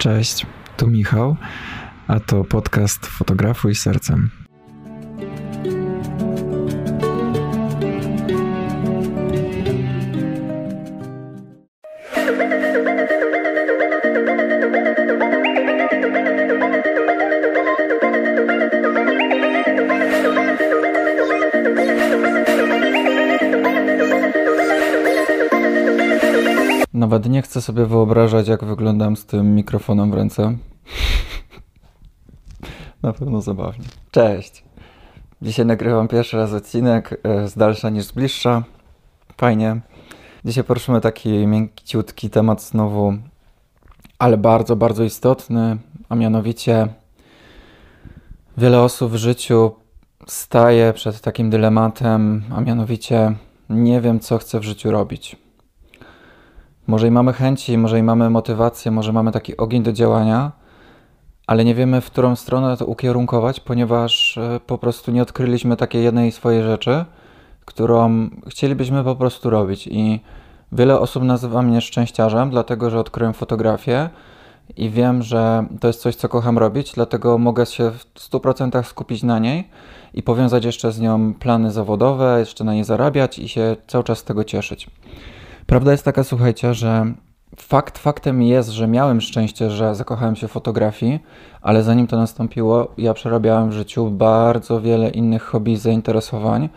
Cześć, tu Michał, a to podcast Fotografuj Sercem. Nawet nie chcę sobie wyobrażać, jak wyglądam z tym mikrofonem w ręce. Na pewno zabawnie. Cześć. Dzisiaj nagrywam pierwszy raz odcinek e, z dalsza niż z bliższa. Fajnie. Dzisiaj poruszymy taki miękciutki temat znowu, ale bardzo, bardzo istotny, a mianowicie wiele osób w życiu staje przed takim dylematem, a mianowicie nie wiem, co chcę w życiu robić. Może i mamy chęci, może i mamy motywację, może mamy taki ogień do działania, ale nie wiemy, w którą stronę to ukierunkować, ponieważ e, po prostu nie odkryliśmy takiej jednej swojej rzeczy, którą chcielibyśmy po prostu robić. I wiele osób nazywa mnie szczęściarzem, dlatego że odkryłem fotografię i wiem, że to jest coś, co kocham robić, dlatego mogę się w 100% skupić na niej i powiązać jeszcze z nią plany zawodowe, jeszcze na niej zarabiać i się cały czas z tego cieszyć. Prawda jest taka, słuchajcie, że fakt faktem jest, że miałem szczęście, że zakochałem się w fotografii, ale zanim to nastąpiło, ja przerabiałem w życiu bardzo wiele innych hobby i zainteresowań,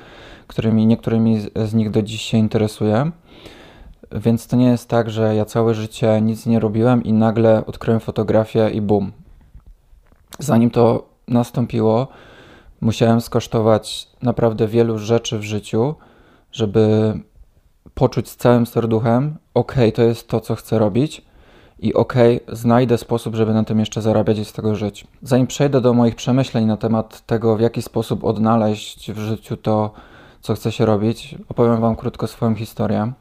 którymi niektórymi z nich do dziś się interesuję. Więc to nie jest tak, że ja całe życie nic nie robiłem i nagle odkryłem fotografię i bum. Zanim to nastąpiło, musiałem skosztować naprawdę wielu rzeczy w życiu, żeby poczuć z całym serduchem, ok, to jest to, co chcę robić i ok, znajdę sposób, żeby na tym jeszcze zarabiać i z tego żyć. Zanim przejdę do moich przemyśleń na temat tego, w jaki sposób odnaleźć w życiu to, co chcę się robić, opowiem Wam krótko swoją historię.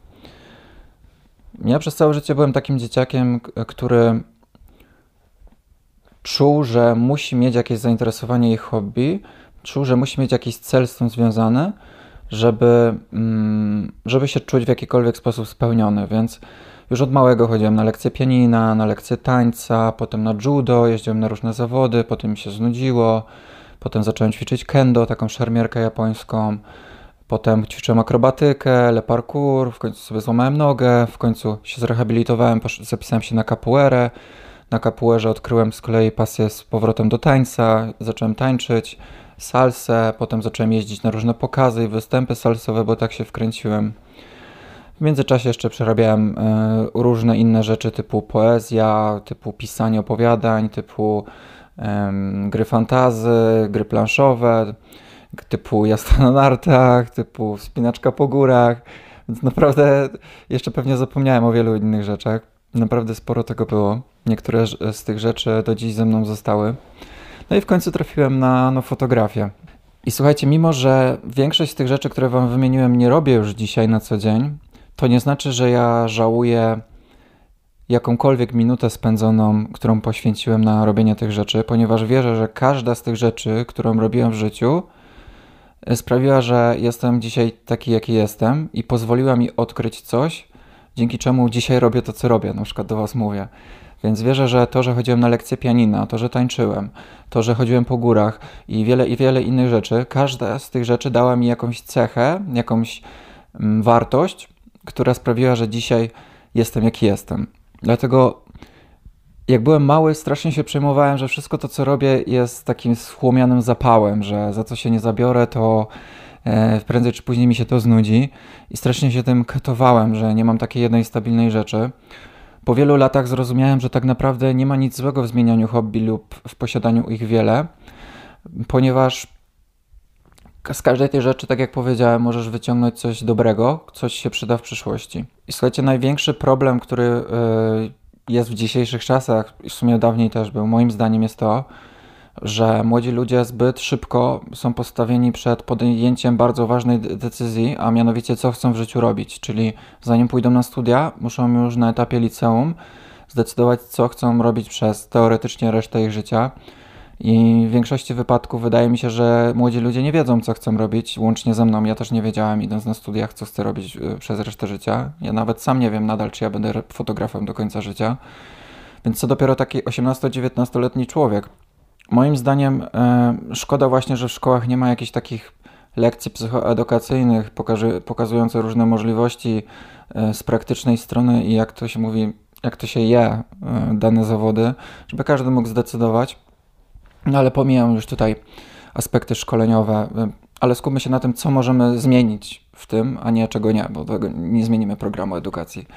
Ja przez całe życie byłem takim dzieciakiem, który czuł, że musi mieć jakieś zainteresowanie i hobby, czuł, że musi mieć jakiś cel z tym związany, żeby, mm, żeby się czuć w jakikolwiek sposób spełniony, więc już od małego chodziłem na lekcje pianina, na lekcje tańca, potem na judo, jeździłem na różne zawody, potem mi się znudziło, potem zacząłem ćwiczyć kendo, taką szermierkę japońską, potem ćwiczyłem akrobatykę, le parkour, w końcu sobie złamałem nogę, w końcu się zrehabilitowałem, zapisałem się na capoeirę, na capoeirze odkryłem z kolei pasję z powrotem do tańca, zacząłem tańczyć, salsę, potem zacząłem jeździć na różne pokazy i występy salsowe, bo tak się wkręciłem. W międzyczasie jeszcze przerabiałem y, różne inne rzeczy typu poezja, typu pisanie opowiadań, typu gry fantazy, gry planszowe, typu jazda na nartach, typu wspinaczka po górach. Więc naprawdę jeszcze pewnie zapomniałem o wielu innych rzeczach. Naprawdę sporo tego było. Niektóre z tych rzeczy do dziś ze mną zostały. No i w końcu trafiłem na fotografię. I słuchajcie, mimo że większość z tych rzeczy, które Wam wymieniłem, nie robię już dzisiaj na co dzień, to nie znaczy, że ja żałuję jakąkolwiek minutę spędzoną, którą poświęciłem na robienie tych rzeczy, ponieważ wierzę, że każda z tych rzeczy, którą robiłem w życiu, sprawiła, że jestem dzisiaj taki, jaki jestem i pozwoliła mi odkryć coś, dzięki czemu dzisiaj robię to, co robię. Na przykład do Was mówię. Więc wierzę, że to, że chodziłem na lekcje pianina, to, że tańczyłem, to, że chodziłem po górach i wiele i wiele innych rzeczy, każda z tych rzeczy dała mi jakąś cechę, jakąś mm, wartość, która sprawiła, że dzisiaj jestem jaki jestem. Dlatego jak byłem mały, strasznie się przejmowałem, że wszystko to, co robię, jest takim schłomianym zapałem, że za co się nie zabiorę, to prędzej czy później mi się to znudzi. I strasznie się tym katowałem, że nie mam takiej jednej stabilnej rzeczy. Po wielu latach zrozumiałem, że tak naprawdę nie ma nic złego w zmienianiu hobby lub w posiadaniu ich wiele, ponieważ z każdej tej rzeczy, tak jak powiedziałem, możesz wyciągnąć coś dobrego, coś się przyda w przyszłości. I słuchajcie, największy problem, który y, jest w dzisiejszych czasach, w sumie dawniej też był, moim zdaniem jest to, że młodzi ludzie zbyt szybko są postawieni przed podjęciem bardzo ważnej decyzji, a mianowicie co chcą w życiu robić. Czyli zanim pójdą na studia, muszą już na etapie liceum zdecydować, co chcą robić przez teoretycznie resztę ich życia. I w większości wypadków wydaje mi się, że młodzi ludzie nie wiedzą, co chcą robić, łącznie ze mną. Ja też nie wiedziałem, idąc na studiach, co chcę robić y, przez resztę życia. Ja nawet sam nie wiem nadal, czy ja będę fotografem do końca życia. Więc co dopiero taki 18-19-letni człowiek. Moim zdaniem e, szkoda właśnie, że w szkołach nie ma jakichś takich lekcji psychoedukacyjnych pokazujących różne możliwości e, z praktycznej strony i jak to się mówi, jak to się je e, dane zawody, żeby każdy mógł zdecydować. No ale pomijam już tutaj aspekty szkoleniowe, ale skupmy się na tym, co możemy zmienić w tym, a nie czego nie, bo nie zmienimy programu edukacji.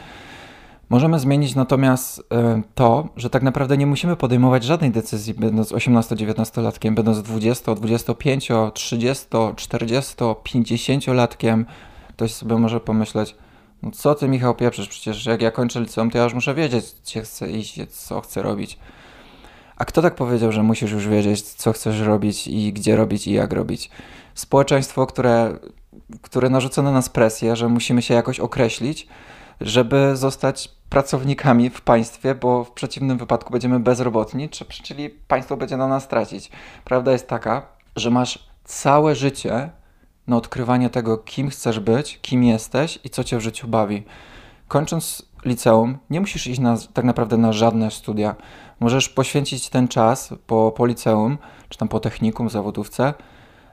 Możemy zmienić natomiast e, to, że tak naprawdę nie musimy podejmować żadnej decyzji, będąc 18-19-latkiem, będąc 20, 25, 30, 40, 50-latkiem. Ktoś sobie może pomyśleć, no co ty Michał pieprzysz, przecież jak ja kończę liceum, to ja już muszę wiedzieć, gdzie chcę iść, co chcę robić. A kto tak powiedział, że musisz już wiedzieć, co chcesz robić i gdzie robić i jak robić? Społeczeństwo, które, które narzuca na nas presję, że musimy się jakoś określić, żeby zostać pracownikami w państwie, bo w przeciwnym wypadku będziemy bezrobotni, czyli państwo będzie na nas tracić. Prawda jest taka, że masz całe życie na odkrywanie tego, kim chcesz być, kim jesteś i co cię w życiu bawi. Kończąc liceum, nie musisz iść na, tak naprawdę na żadne studia. Możesz poświęcić ten czas po, po liceum, czy tam po technikum, zawodówce,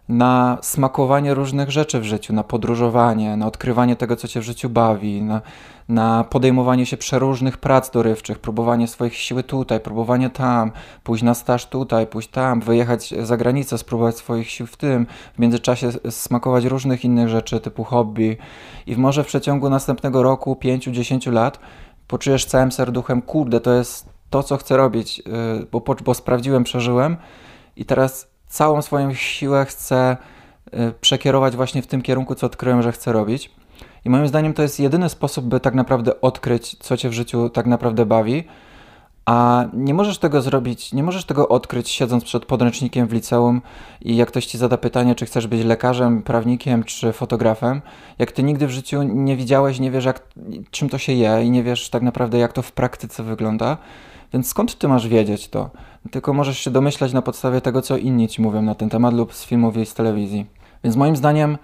na smakowanie różnych rzeczy w życiu, na podróżowanie, na odkrywanie tego, co cię w życiu bawi, na, na podejmowanie się przeróżnych prac dorywczych, próbowanie swoich siły tutaj, próbowanie tam, pójść na staż tutaj, pójść tam, wyjechać za granicę, spróbować swoich sił w tym, w międzyczasie smakować różnych innych rzeczy typu hobby. I może w przeciągu następnego roku, pięciu, dziesięciu lat poczujesz całym serduchem, kurde, to jest to, co chcę robić, y, bo, bo sprawdziłem, przeżyłem i teraz całą swoją siłę chcę y, przekierować właśnie w tym kierunku, co odkryłem, że chcę robić. I moim zdaniem to jest jedyny sposób, by tak naprawdę odkryć, co cię w życiu tak naprawdę bawi. A nie możesz tego zrobić, nie możesz tego odkryć siedząc przed podręcznikiem w liceum i jak ktoś ci zada pytanie, czy chcesz być lekarzem, prawnikiem czy fotografem, jak ty nigdy w życiu nie widziałeś, nie wiesz jak, czym to się je i nie wiesz tak naprawdę jak to w praktyce wygląda, więc skąd ty masz wiedzieć to? Tylko możesz się domyślać na podstawie tego, co inni ci mówią na ten temat lub z filmów i z telewizji. Więc moim zdaniem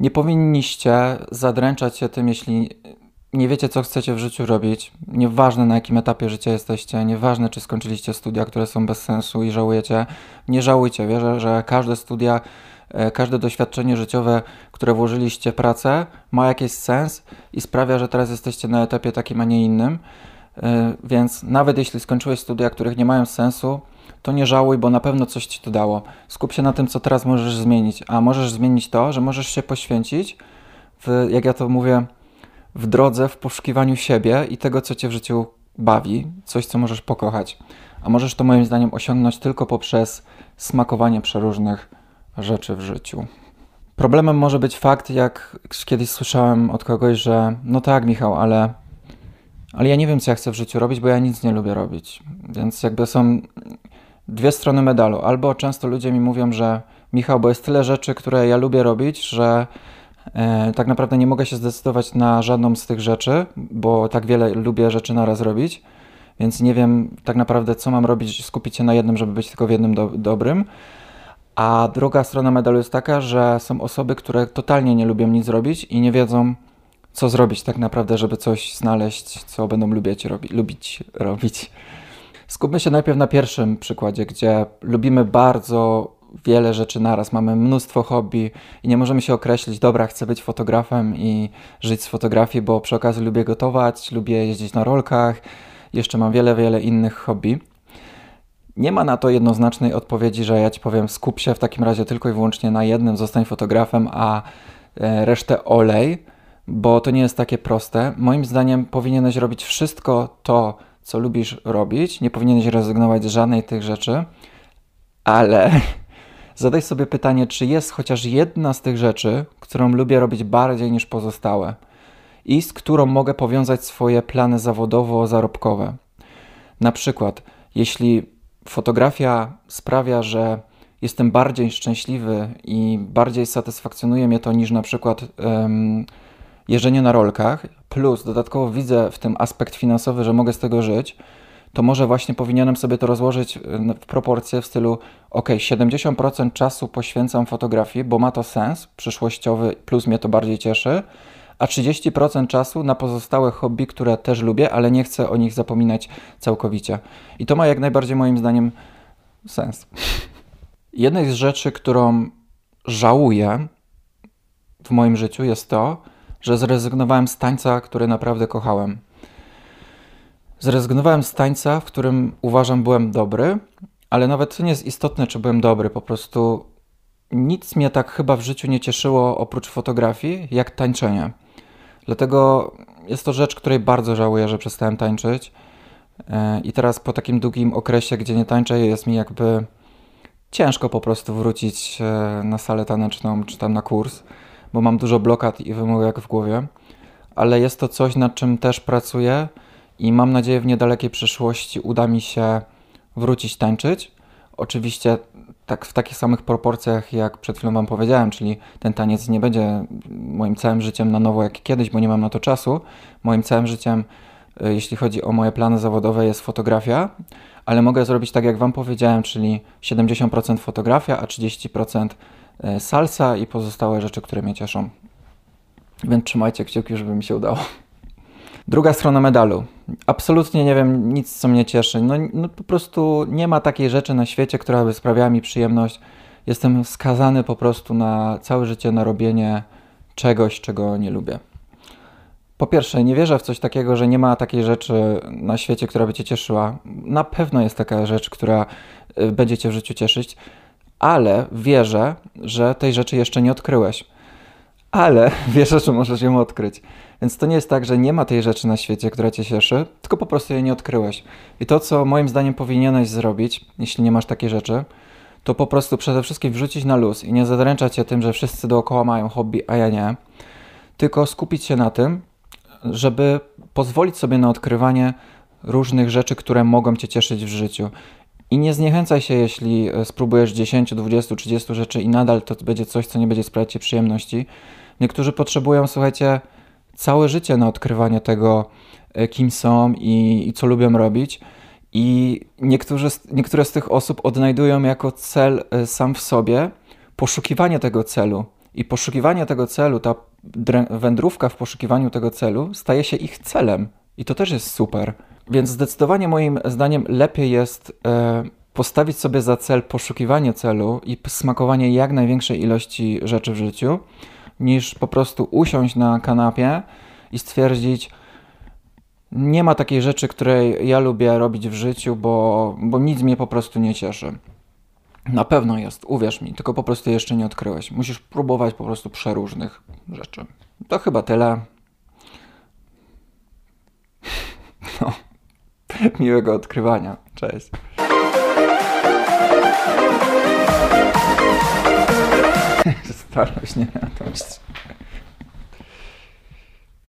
nie powinniście zadręczać się tym, jeśli nie wiecie, co chcecie w życiu robić. Nieważne na jakim etapie życia jesteście, nieważne czy skończyliście studia, które są bez sensu i żałujecie. Nie żałujcie. Wierzę, że każde studia, e, każde doświadczenie życiowe, które włożyliście w pracę, ma jakiś sens i sprawia, że teraz jesteście na etapie takim, a nie innym. E, więc nawet jeśli skończyłeś studia, których nie mają sensu, to nie żałuj, bo na pewno coś ci to dało. Skup się na tym, co teraz możesz zmienić. A możesz zmienić to, że możesz się poświęcić, w, jak ja to mówię, w drodze, w poszukiwaniu siebie i tego, co cię w życiu bawi, coś, co możesz pokochać. A możesz to moim zdaniem osiągnąć tylko poprzez smakowanie przeróżnych rzeczy w życiu. Problemem może być fakt, jak kiedyś słyszałem od kogoś, że no tak, Michał, ale ale ja nie wiem, co ja chcę w życiu robić, bo ja nic nie lubię robić. Więc jakby są dwie strony medalu. Albo często ludzie mi mówią, że Michał, bo jest tyle rzeczy, które ja lubię robić, że e, tak naprawdę nie mogę się zdecydować na żadną z tych rzeczy, bo tak wiele lubię rzeczy naraz robić, więc nie wiem tak naprawdę, co mam robić, skupić się na jednym, żeby być tylko w jednym do dobrym. A druga strona medalu jest taka, że są osoby, które totalnie nie lubią nic robić i nie wiedzą, co zrobić tak naprawdę, żeby coś znaleźć, co będą lubić, robi, lubić robić. Skupmy się najpierw na pierwszym przykładzie, gdzie lubimy bardzo wiele rzeczy naraz, mamy mnóstwo hobby i nie możemy się określić, dobra, chcę być fotografem i żyć z fotografii, bo przy okazji lubię gotować, lubię jeździć na rolkach, jeszcze mam wiele, wiele innych hobby. Nie ma na to jednoznacznej odpowiedzi, że ja ci powiem, skup się w takim razie tylko i wyłącznie na jednym, zostań fotografem, a e, resztę olej bo to nie jest takie proste. Moim zdaniem powinieneś robić wszystko to, co lubisz robić, nie powinieneś rezygnować z żadnej tych rzeczy, ale zadaj sobie pytanie, czy jest chociaż jedna z tych rzeczy, którą lubię robić bardziej niż pozostałe i z którą mogę powiązać swoje plany zawodowo-zarobkowe. Na przykład, jeśli fotografia sprawia, że jestem bardziej szczęśliwy i bardziej satysfakcjonuje mnie to niż na przykład um, jeżdżenie na rolkach, plus dodatkowo widzę w tym aspekt finansowy, że mogę z tego żyć, to może właśnie powinienem sobie to rozłożyć y, w proporcje w stylu ok, 70% czasu poświęcam fotografii, bo ma to sens przyszłościowy, plus mnie to bardziej cieszy, a 30% czasu na pozostałe hobby, które też lubię, ale nie chcę o nich zapominać całkowicie. I to ma jak najbardziej moim zdaniem sens. Jednej z rzeczy, którą żałuję w moim życiu jest to, że zrezygnowałem z tańca, który naprawdę kochałem. Zrezygnowałem z tańca, w którym uważam byłem dobry, ale nawet to nie jest istotne, czy byłem dobry, po prostu nic mnie tak chyba w życiu nie cieszyło oprócz fotografii, jak tańczenie. Dlatego jest to rzecz, której bardzo żałuję, że przestałem tańczyć. E, I teraz po takim długim okresie, gdzie nie tańczę, jest mi jakby ciężko po prostu wrócić e, na salę taneczną czy tam na kurs, bo mam dużo blokad i wymówek w głowie. Ale jest to coś, nad czym też pracuję i mam nadzieję w niedalekiej przyszłości uda mi się wrócić tańczyć. Oczywiście tak w takich samych proporcjach, jak przed chwilą Wam powiedziałem, czyli ten taniec nie będzie moim całym życiem na nowo jak kiedyś, bo nie mam na to czasu. Moim całym życiem, e, jeśli chodzi o moje plany zawodowe, jest fotografia, ale mogę zrobić tak, jak Wam powiedziałem, czyli 70% fotografia, a 30% e, salsa i pozostałe rzeczy, które mnie cieszą. Więc trzymajcie kciuki, żeby mi się udało. Druga strona medalu. Absolutnie nie wiem nic, co mnie cieszy. No, no, po prostu nie ma takiej rzeczy na świecie, która by sprawiała mi przyjemność. Jestem skazany po prostu na całe życie na robienie czegoś, czego nie lubię. Po pierwsze, nie wierzę w coś takiego, że nie ma takiej rzeczy na świecie, która by cię cieszyła. Na pewno jest taka rzecz, która y, będzie cię w życiu cieszyć, ale wierzę, że tej rzeczy jeszcze nie odkryłeś. Ale wierzę, że możesz ją odkryć. Więc to nie jest tak, że nie ma tej rzeczy na świecie, która cię cieszy, tylko po prostu jej nie odkryłeś. I to, co moim zdaniem powinieneś zrobić, jeśli nie masz takiej rzeczy, to po prostu przede wszystkim wrzucić na luz i nie zadręczać się tym, że wszyscy dookoła mają hobby, a ja nie. Tylko skupić się na tym, żeby pozwolić sobie na odkrywanie różnych rzeczy, które mogą cię cieszyć w życiu. I nie zniechęcaj się, jeśli e, spróbujesz 10, 20, 30 rzeczy i nadal to będzie coś, co nie będzie sprawiać ci przyjemności. Niektórzy potrzebują, słuchajcie, całe życie na odkrywanie tego, e, kim są i, i co lubią robić. I niektórzy, niektóre z tych osób odnajdują jako cel e, sam w sobie poszukiwanie tego celu. I poszukiwanie tego celu, ta wędrówka w poszukiwaniu tego celu staje się ich celem. I to też jest super. Więc zdecydowanie moim zdaniem lepiej jest e, postawić sobie za cel poszukiwanie celu i smakowanie jak największej ilości rzeczy w życiu, niż po prostu usiąść na kanapie i stwierdzić, nie ma takiej rzeczy, której ja lubię robić w życiu, bo, bo nic mnie po prostu nie cieszy. Na pewno jest, uwierz mi, tylko po prostu jeszcze nie odkryłeś. Musisz próbować po prostu przeróżnych rzeczy. To chyba tyle. Miłego odkrywania. Cześć. Starość, nie? To